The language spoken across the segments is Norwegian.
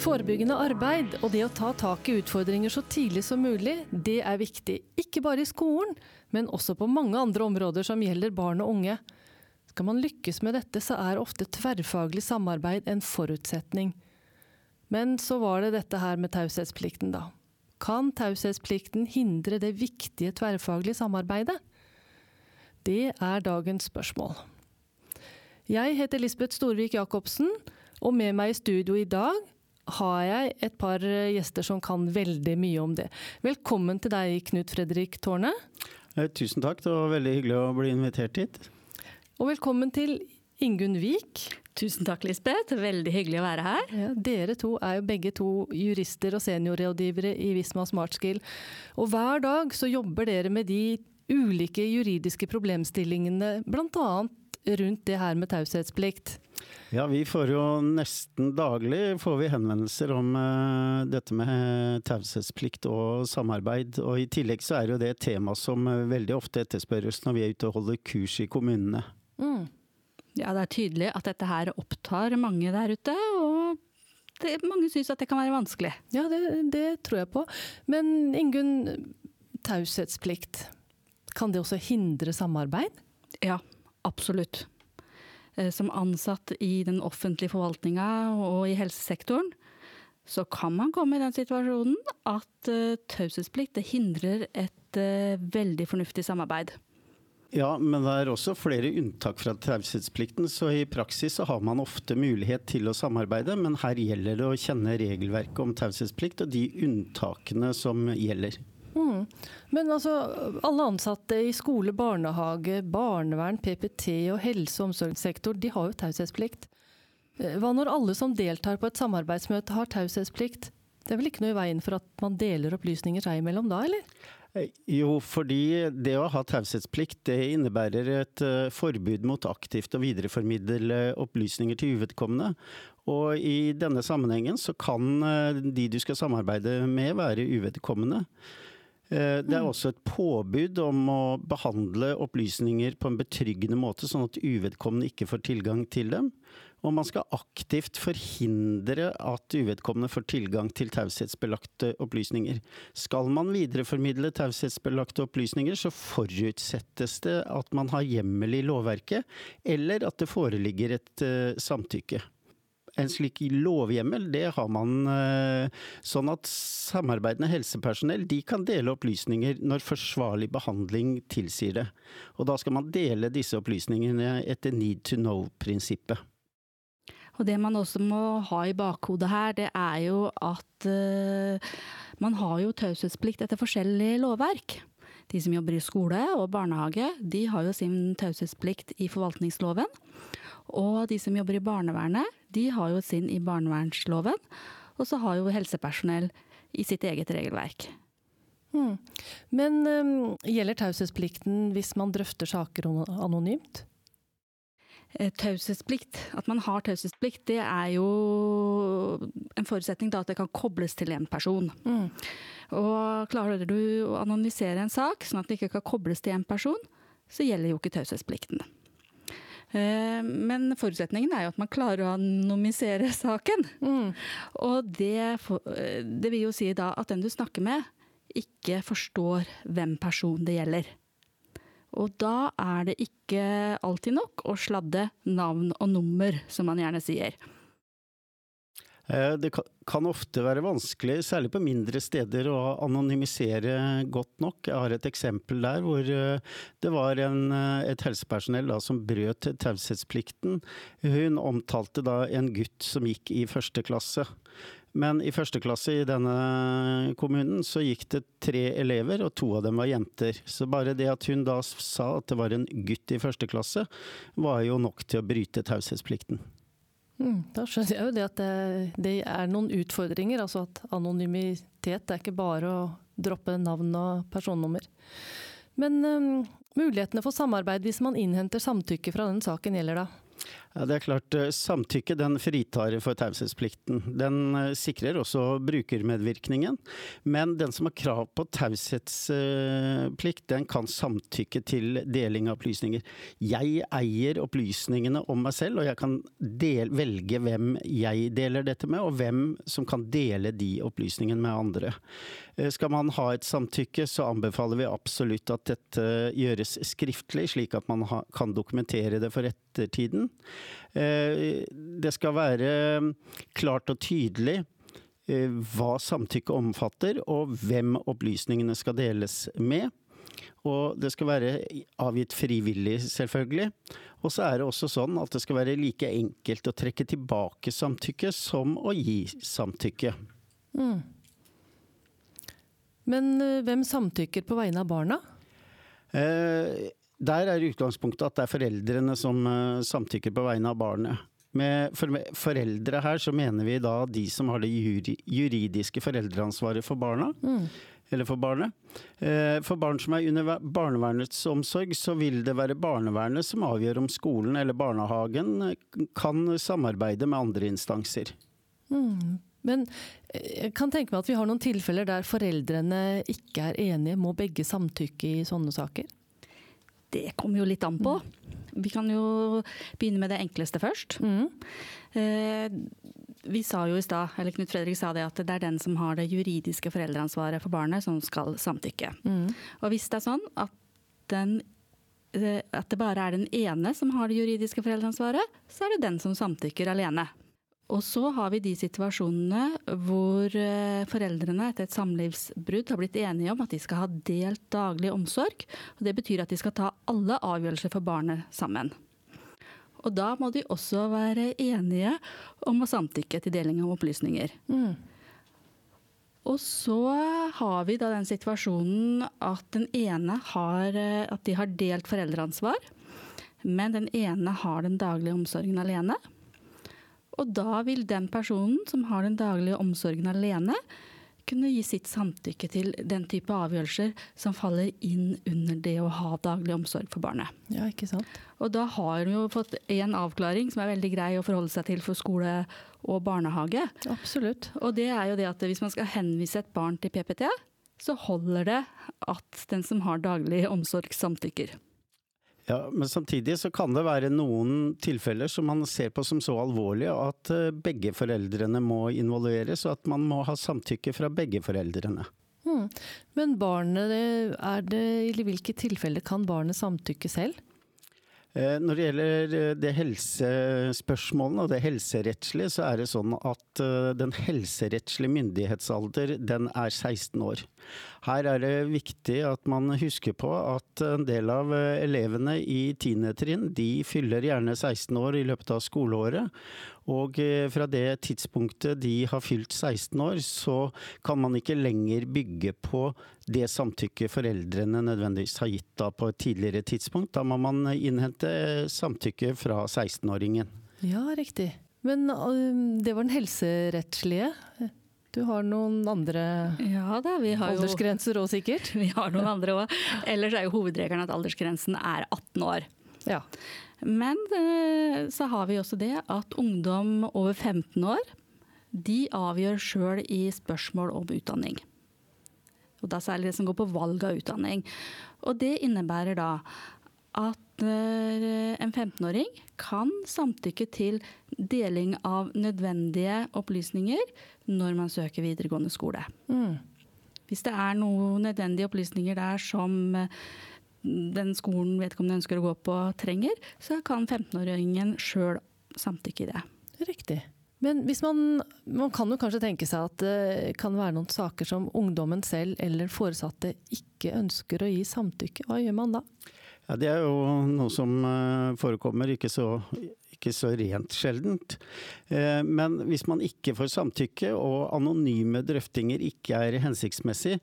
Forebyggende arbeid og det å ta tak i utfordringer så tidlig som mulig, det er viktig. Ikke bare i skolen, men også på mange andre områder som gjelder barn og unge. Skal man lykkes med dette, så er ofte tverrfaglig samarbeid en forutsetning. Men så var det dette her med taushetsplikten, da. Kan taushetsplikten hindre det viktige tverrfaglige samarbeidet? Det er dagens spørsmål. Jeg heter Lisbeth Storvik Jacobsen, og med meg i studio i dag har jeg et par gjester som kan veldig mye om det. Velkommen til deg, Knut Fredrik Tårne. Eh, tusen takk, det var veldig hyggelig å bli invitert hit. Og velkommen til Ingunn Vik. Tusen takk, Lisbeth. Veldig hyggelig å være her. Ja, dere to er jo begge to jurister og seniorrådgivere i Visma Smartskill. Og hver dag så jobber dere med de ulike juridiske problemstillingene, bl.a. rundt det her med taushetsplikt. Ja, vi får jo nesten daglig får vi henvendelser om uh, dette med taushetsplikt og samarbeid. Og i tillegg så er jo det et tema som uh, veldig ofte etterspørres når vi er ute og holder kurs i kommunene. Mm. Ja, det er tydelig at dette her opptar mange der ute. og det, mange syns at det kan være vanskelig. Ja, det, det tror jeg på. Men Ingunn, taushetsplikt. Kan det også hindre samarbeid? Ja, absolutt. Eh, som ansatt i den offentlige forvaltninga og i helsesektoren, så kan man komme i den situasjonen at uh, taushetsplikt hindrer et uh, veldig fornuftig samarbeid. Ja, men det er også flere unntak fra taushetsplikten, så i praksis så har man ofte mulighet til å samarbeide, men her gjelder det å kjenne regelverket om taushetsplikt og de unntakene som gjelder. Mm. Men altså, alle ansatte i skole, barnehage, barnevern, PPT og helse- og omsorgssektor, de har jo taushetsplikt. Eh, hva når alle som deltar på et samarbeidsmøte har taushetsplikt? Det er vel ikke noe i veien for at man deler opplysninger seg imellom da, eller? Eh, jo, fordi det å ha taushetsplikt innebærer et uh, forbud mot aktivt å videreformidle opplysninger til uvedkommende. Og i denne sammenhengen så kan de du skal samarbeide med være uvedkommende. Eh, det er mm. også et påbud om å behandle opplysninger på en betryggende måte, sånn at uvedkommende ikke får tilgang til dem. Og man skal aktivt forhindre at uvedkommende får tilgang til taushetsbelagte opplysninger. Skal man videreformidle taushetsbelagte opplysninger, så forutsettes det at man har hjemmel i lovverket, eller at det foreligger et uh, samtykke en slik lovhjemmel, det har man eh, sånn at samarbeidende helsepersonell de kan dele opplysninger når forsvarlig behandling tilsier det. Og da skal man dele disse opplysningene etter need to know-prinsippet. Og det man også må ha i bakhodet her, det er jo at uh, man har jo taushetsplikt etter forskjellig lovverk. De som jobber i skole og barnehage, de har jo sin taushetsplikt i forvaltningsloven. Og de som jobber i barnevernet, de har jo sin i barnevernsloven. Og så har jo helsepersonell i sitt eget regelverk. Hmm. Men um, gjelder taushetsplikten hvis man drøfter saker anonymt? Tausesplikt, taushetsplikt, at man har taushetsplikt, det er jo en forutsetning da at det kan kobles til en person. Mm. Og klarer du å anonymisere en sak sånn at det ikke kan kobles til en person, så gjelder jo ikke taushetsplikten. Eh, men forutsetningen er jo at man klarer å anonymisere saken. Mm. Og det, det, vil jo si da at den du snakker med, ikke forstår hvem personen det gjelder. Og da er det ikke alltid nok å sladde navn og nummer, som man gjerne sier. Eh, det kan ofte være vanskelig, særlig på mindre steder, å anonymisere godt nok. Jeg har et eksempel der hvor eh, det var en, eh, et helsepersonell da, som brøt taushetsplikten. Hun omtalte da en gutt som gikk i første klasse. Men i første klasse i denne kommunen så gikk det tre elever, og to av dem var jenter. Så bare det at hun da sa at det var en gutt i første klasse, var jo nok til å bryte taushetsplikten. Mm, da skjønner jeg jo det at det, det, er noen utfordringer. Altså at anonymitet er ikke bare å droppe navn og personnummer. Men um, mulighetene for samarbeid hvis man innhenter samtykke fra den saken gjelder da? Ja, det er klart, eh, Samtykke den fritar for taushetsplikten. Den eh, sikrer også brukermedvirkningen. Men den som har krav på taushetsplikt, den kan samtykke til deling av opplysninger. Jeg eier opplysningene om meg selv, og jeg kan del, velge hvem jeg deler dette med, og hvem som kan dele de opplysningene med andre. Eh, skal man ha et samtykke, så anbefaler vi absolutt at dette gjøres skriftlig, slik at man kan dokumentere det for ettertiden. Eh, det skal være klart og tydelig eh, hva samtykke omfatter, og hvem opplysningene skal deles med. Og det skal være avgitt frivillig, selvfølgelig. Og så er det også sånn at det skal være like enkelt å trekke tilbake samtykke som å gi samtykke. Mm. Men eh, hvem samtykker på vegne av barna? Eh, der er utgangspunktet at det er foreldrene som uh, samtykker på vegne av barnet. Med foreldre her så mener vi da de som har det juridiske foreldreansvaret for barna. Mm. Eller for barnet. Eh, for barn som er under barnevernets omsorg, så vil det være barnevernet som avgjør om skolen eller barnehagen eh, kan samarbeide med andre instanser. Mm. Men jeg kan tenke meg at vi har noen tilfeller der foreldrene ikke er enige. Må begge samtykke i sånne saker? Det kommer jo litt an på. Vi kan jo begynne med det enkleste først. Mm. Eh, vi sa jo i stad, eller Knut Fredrik sa det, at det er den som har det juridiske foreldreansvaret for barnet, som skal samtykke. Mm. Og hvis det er sånn at, den, eh, at det bare er den ene som har det juridiske foreldreansvaret, så er det den som samtykker alene. Og så har vi de situasjonene hvor eh, foreldrene etter et samlivsbrudd har blitt enige om at de skal ha delt daglig omsorg. og Det betyr at de skal ta alle avgjørelser for barnet sammen. Og da må de også være enige om å samtykke til deling av opplysninger. Mm. Og så har vi da den situasjonen at den ene har, eh, at de har delt foreldreansvar. Men den ene har den daglige omsorgen alene. Og da vil den personen som har den daglige omsorgen alene, kunne gi sitt samtykke til den type avgjørelser som faller inn under det å ha daglig omsorg for barnet. Ja, ikke sant? Og da har hun jo fått en avklaring som er veldig grei å forholde seg til for skole og barnehage. Absolutt. Og det er jo det at hvis man skal henvise et barn til PPT, så holder det at den som har daglig omsorg, samtykker. Ja, Men samtidig så kan det være noen tilfeller som man ser på som så alvorlige at eh, begge foreldrene må involveres, og at man må ha samtykke fra begge foreldrene. Hmm. Men barnet, er det, i hvilke tilfeller kan barnet samtykke selv? Eh, når det gjelder eh, det helsespørsmålene og det helserettslige, så er det sånn at den helserettslige myndighetsalder den er 16 år. Her er det viktig at man husker på at en del av eh, elevene i 10. trinn de fyller gjerne 16 år i løpet av skoleåret. Og eh, fra det tidspunktet de har fylt 16 år, så kan man ikke lenger bygge på det samtykket foreldrene nødvendigvis har gitt da på et tidligere tidspunkt. Da må man innhente samtykke fra 16-åringen. Ja, riktig. Men det var den helserettslige. Du har noen andre ja, da, aldersgrenser òg, sikkert? Vi har noen andre òg. Ellers er jo hovedregelen at aldersgrensen er 18 år. Ja. Men eh, så har vi også det at ungdom over 15 år de avgjør sjøl i spørsmål om utdanning. Og da særlig det som går på valg av utdanning. Og det innebærer da at eh, en 15-åring kan samtykke til deling av nødvendige opplysninger når man søker videregående skole. Mm. Hvis det er noen nødvendige opplysninger der som eh, den skolen vedkommende ønsker å gå på trenger, så kan 15-åringen sjøl samtykke i det. Riktig. Men hvis man, man kan jo kanskje tenke seg at det kan være noen saker som ungdommen selv eller foresatte ikke ønsker å gi samtykke. Hva gjør man da? Ja, Det er jo noe som eh, forekommer, ikke så, ikke så rent sjeldent. Eh, men hvis man ikke får samtykke og anonyme drøftinger ikke er hensiktsmessig,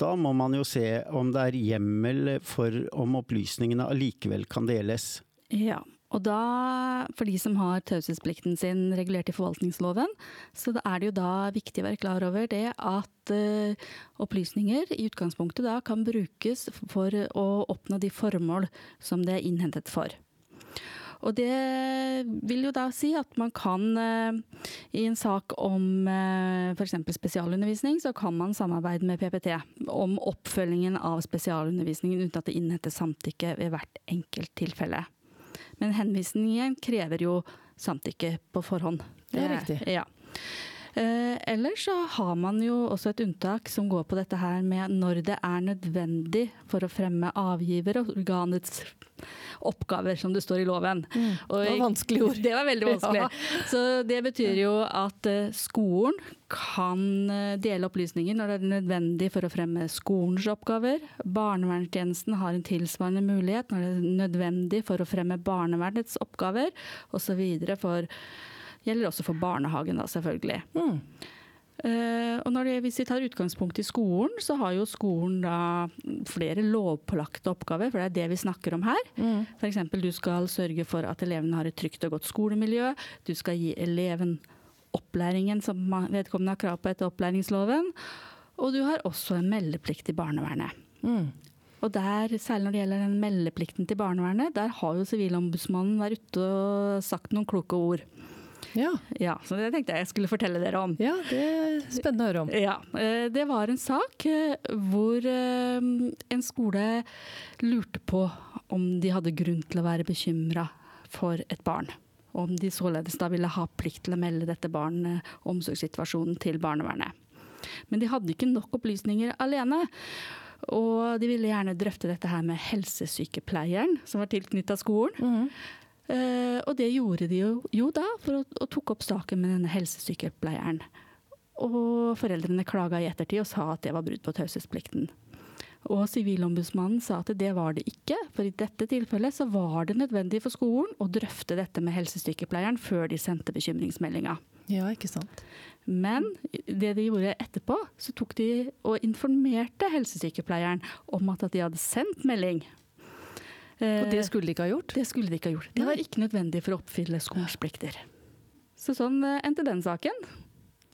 da må man jo se om det er hjemmel for om opplysningene allikevel kan deles. Ja, og da, for de som har taushetsplikten sin regulert i forvaltningsloven, så er det jo da viktig å være klar over det at uh, opplysninger i utgangspunktet da kan brukes for å oppnå de formål som det er innhentet for. Og det vil jo da si at man kan eh, i en sak om eh, f.eks. spesialundervisning, så kan man samarbeide med PPT om oppfølgingen av spesialundervisningen uten at det innhenter samtykke ved hvert enkelt tilfelle. Men henvisningen krever jo samtykke på forhånd. Det er riktig. Ja. Eh, ellers så har man jo også et unntak som går på dette her med når det er nødvendig for å fremme avgiver og organets oppgaver, som det står i loven. Mm. Det var vanskelige ord. Det var veldig vanskelig. Ja. Så det betyr jo at eh, skolen kan eh, dele opplysninger når det er nødvendig for å fremme skolens oppgaver. Barnevernstjenesten har en tilsvarende mulighet når det er nødvendig for å fremme barnevernets oppgaver, osv. for Gjelder også for barnehagen, da, selvfølgelig. Mm. Uh, og det, hvis vi tar utgangspunkt i skolen, så har jo skolen da flere lovpålagte oppgaver, for det er det vi snakker om her. Mm. F.eks. du skal sørge for at elevene har et trygt og godt skolemiljø. Du skal gi eleven opplæringen som vedkommende har krav på etter opplæringsloven. Og du har også en meldeplikt i barnevernet. Mm. Og der, særlig når det gjelder den meldeplikten til barnevernet, der har jo Sivilombudsmannen vært ute og sagt noen kloke ord. Ja. Ja, så det tenkte jeg jeg skulle fortelle dere om. ja, det er spennende å høre om. Ja, eh, Det var en sak eh, hvor eh, en skole lurte på om de hadde grunn til å være bekymra for et barn. Om de således da ville ha plikt til å melde dette barnet omsorgssituasjonen til barnevernet. Men de hadde ikke nok opplysninger alene. Og de ville gjerne drøfte dette her med helsesykepleieren som var tilknytta skolen. Mm. Og det gjorde de jo, jo da, for å, og tok opp saken med denne helsesykepleieren. Og foreldrene klaga i ettertid og sa at det var brudd på taushetsplikten. Og Sivilombudsmannen sa at det var det ikke, for i dette tilfellet så var det nødvendig for skolen å drøfte dette med helsesykepleieren før de sendte bekymringsmeldinga. Ja, ikke sant. Men det de gjorde etterpå, så tok de og informerte helsesykepleieren om at de hadde sendt melding. Og det skulle de ikke ha gjort? Det skulle de ikke ha gjort. Det var ikke nødvendig for å oppfylle skolens plikter. Så sånn eh, endte den saken.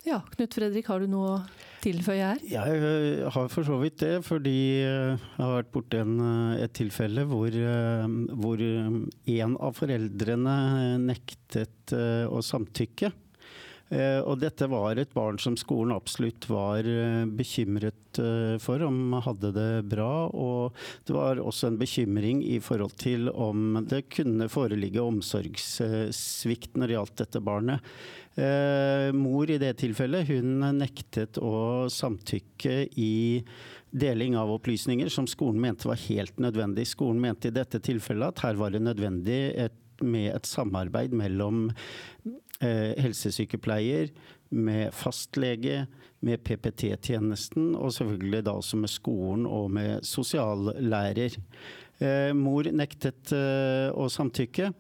Ja, Knut Fredrik, har du noe å tilføye her? Jeg øh, har for så vidt det, fordi jeg har vært borti en, et tilfelle hvor, hvor en av foreldrene nektet å samtykke. Eh, Og dette var et barn som skolen absolutt var øh, bekymret øh, for om hadde det bra. Og det var også en bekymring i forhold til om det kunne foreligge omsorgssvikt når det gjaldt dette barnet. Eh, mor i det tilfellet hun nektet å samtykke i deling av opplysninger som skolen mente var helt nødvendig. Skolen mente i dette tilfellet at her var det nødvendig et, med et samarbeid mellom eh, helsesykepleier, med fastlege, med PPT-tjenesten og selvfølgelig da også med skolen og med sosiallærer. Eh, mor nektet eh, å samtykke.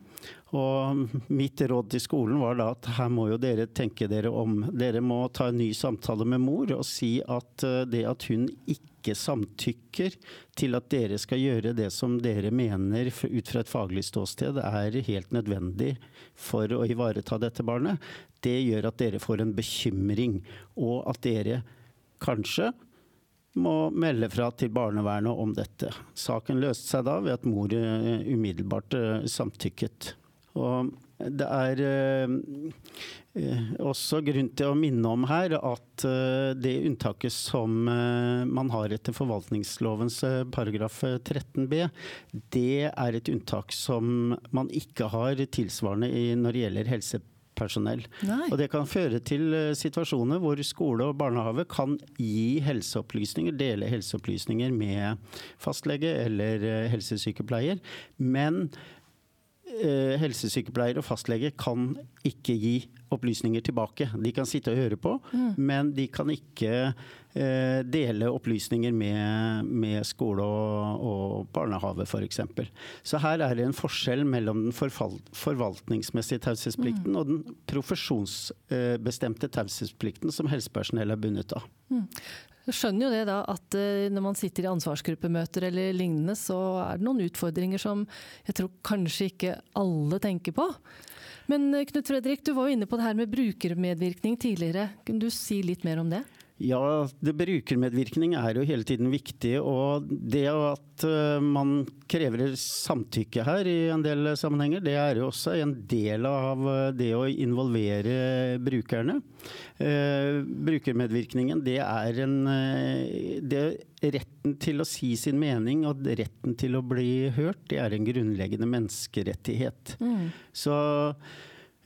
Og mitt råd til skolen var da at her må jo dere tenke dere om. Dere må ta en ny samtale med mor og si at eh, det at hun ikke samtykker til at dere skal gjøre det som dere mener ut fra et faglig ståsted er helt nødvendig for å ivareta dette barnet, det gjør at dere får en bekymring, og at dere kanskje må melde fra til barnevernet om dette. Saken løste seg da ved at mor eh, umiddelbart eh, samtykket. Og det er eh, eh, også grunn til å minne om her at eh, det unntaket som man har etter forvaltningslovens paragraf eh, 13b, det er et unntak som man ikke har tilsvarende i når det gjelder helsepersonell. Nei. Og det kan føre til situasjoner hvor skole og barnehage kan gi helseopplysninger, dele helseopplysninger med fastlege eller helsesykepleier. Men eh, helsesykepleier og fastlege kan ikke gi opplysninger tilbake. De kan sitte og høre på, men de kan ikke eh, dele opplysninger med, med skole og, og barnehage f.eks. Så her er det en forskjell mellom den forvaltningsmessige taushetsplikten og den profesjonsbestemte taushetsplikten som helsepersonell er bundet av. Jeg skjønner jo det da, at eh, når man sitter i ansvarsgruppemøter eller lignende, så er det noen utfordringer som jeg tror kanskje ikke alle tenker på. Men eh, Knut Fredrik, du var jo inne på det her med brukermedvirkning tidligere. Kunne du si litt mer om det? Ja, det brukermedvirkning er jo hele tiden viktig. Og det at eh, man krever samtykke her i en del sammenhenger, det er jo også en del av eh, det å involvere brukerne. Eh, brukermedvirkningen, det er en det Retten til å si sin mening og retten til å bli hørt, det er en grunnleggende menneskerettighet. Mm. Så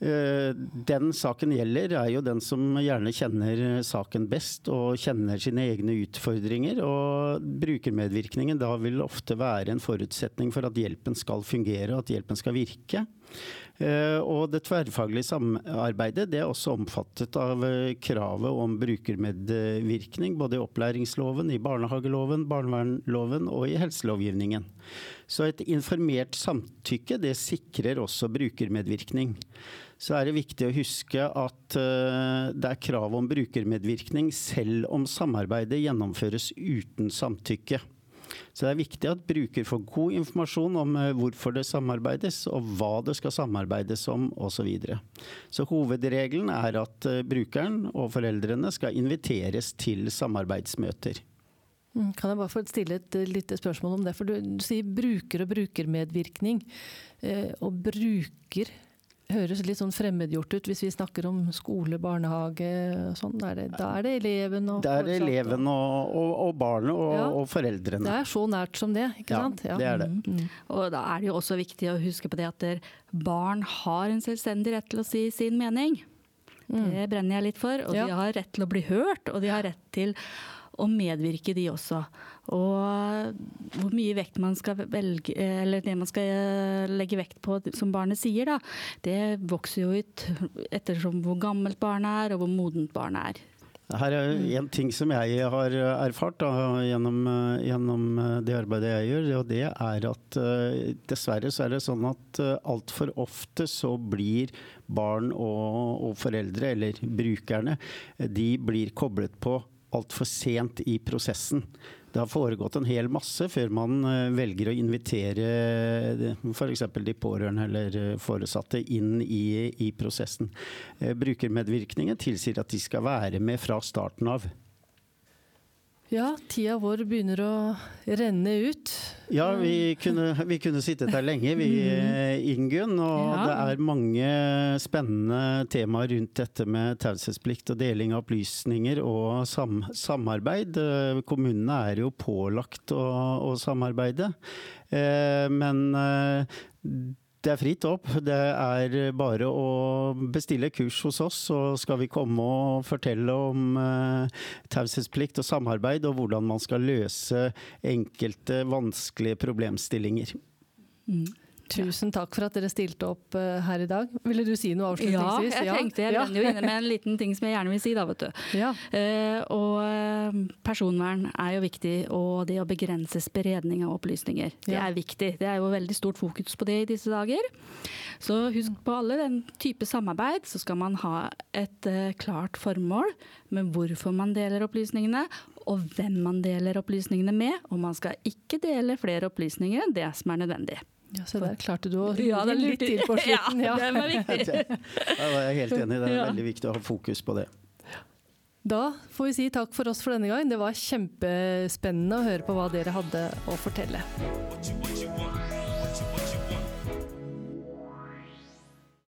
den saken gjelder, er jo den som gjerne kjenner saken best og kjenner sine egne utfordringer. Og brukermedvirkningen da vil ofte være en forutsetning for at hjelpen skal fungere og at hjelpen skal virke. Eh, og det tverrfaglige samarbeidet det er også omfattet av eh, kravet om brukermedvirkning, både i opplæringsloven, i barnehageloven, barnevernloven og i helselovgivningen. Så et informert samtykke det sikrer også brukermedvirkning så er det viktig å huske at uh, det er krav om brukermedvirkning selv om samarbeidet gjennomføres uten samtykke. Så det er viktig at bruker får god informasjon om uh, hvorfor det samarbeides, og hva det skal samarbeides om osv. Så, videre. så hovedregelen er at uh, brukeren og foreldrene skal inviteres til samarbeidsmøter. Mm, kan jeg bare få stille et lite spørsmål om det? For du, sier bruker og brukermedvirkning. Eh, og bruker høres litt sånn fremmedgjort ut hvis vi snakker om skole, barnehage og sånn. Da er det eleven og Det er eleven og, og, og barnet og, ja. og, foreldrene. Det er så nært som det, ikke ja, sant? Ja, det er det. Mm. mm. Og da er det jo også viktig å huske på det at barn har en selvstendig rett til å si sin mening. Mm. Det brenner jeg litt for. Og de har rett til å bli hørt, og de har rett til å medvirke, de også. Og hvor mye vekt man skal velge, eller det man skal eh, legge vekt på som barnet sier, da, det vokser jo ut ettersom hvor gammelt barnet er og hvor modent barnet er. Her er en ting som jeg har erfart da, gjennom, gjennom, det arbeidet jeg gjør, og det er at dessverre så er det sånn at altfor ofte så blir barn og, og foreldre, eller brukerne, de blir koblet på altfor sent i prosessen. Det har foregått en hel masse før man eh, velger å invitere eh, f.eks. de pårørende eller eh, foresatte inn i, i prosessen. Brukermedvirkningen tilsier at de skal være med fra starten av. Ja, tida vår begynner å renne ut. Ja, vi kunne, vi kunne sittet her lenge, vi mm. Ingunn. Og ja. det er mange spennende temaer rundt dette med taushetsplikt og deling av opplysninger og sam, samarbeid. Kommunene er jo pålagt å, å samarbeide. Eh, men eh, det er fritt opp. Det er bare å bestille kurs hos oss, så skal vi komme og fortelle om eh, taushetsplikt og samarbeid, og hvordan man skal løse enkelte vanskelige problemstillinger. Mm. Tusen takk for at dere stilte opp uh, her i dag. Ville du si noe avslutningsvis? Ja, jeg tenkte jeg renner jo inne med en liten ting som jeg gjerne vil si, da, vet du. Ja. Eh, og uh, personvern er jo viktig, og det å begrense spredning av opplysninger. Det ja. er viktig. Det er jo veldig stort fokus på det i disse dager. Så husk på alle den type samarbeid, så skal man ha et klart formål med hvorfor man deler opplysningene, og hvem man deler opplysningene med. Og man skal ikke dele flere opplysninger enn det som er nødvendig. Ja, Så der klarte du å ja, litt til på slutten. Ja, det var viktig. Da var jeg helt enig. Det er ja. veldig viktig å ha fokus på det. Da får vi si takk for oss for denne gang. Det var kjempespennende å høre på hva dere hadde å fortelle.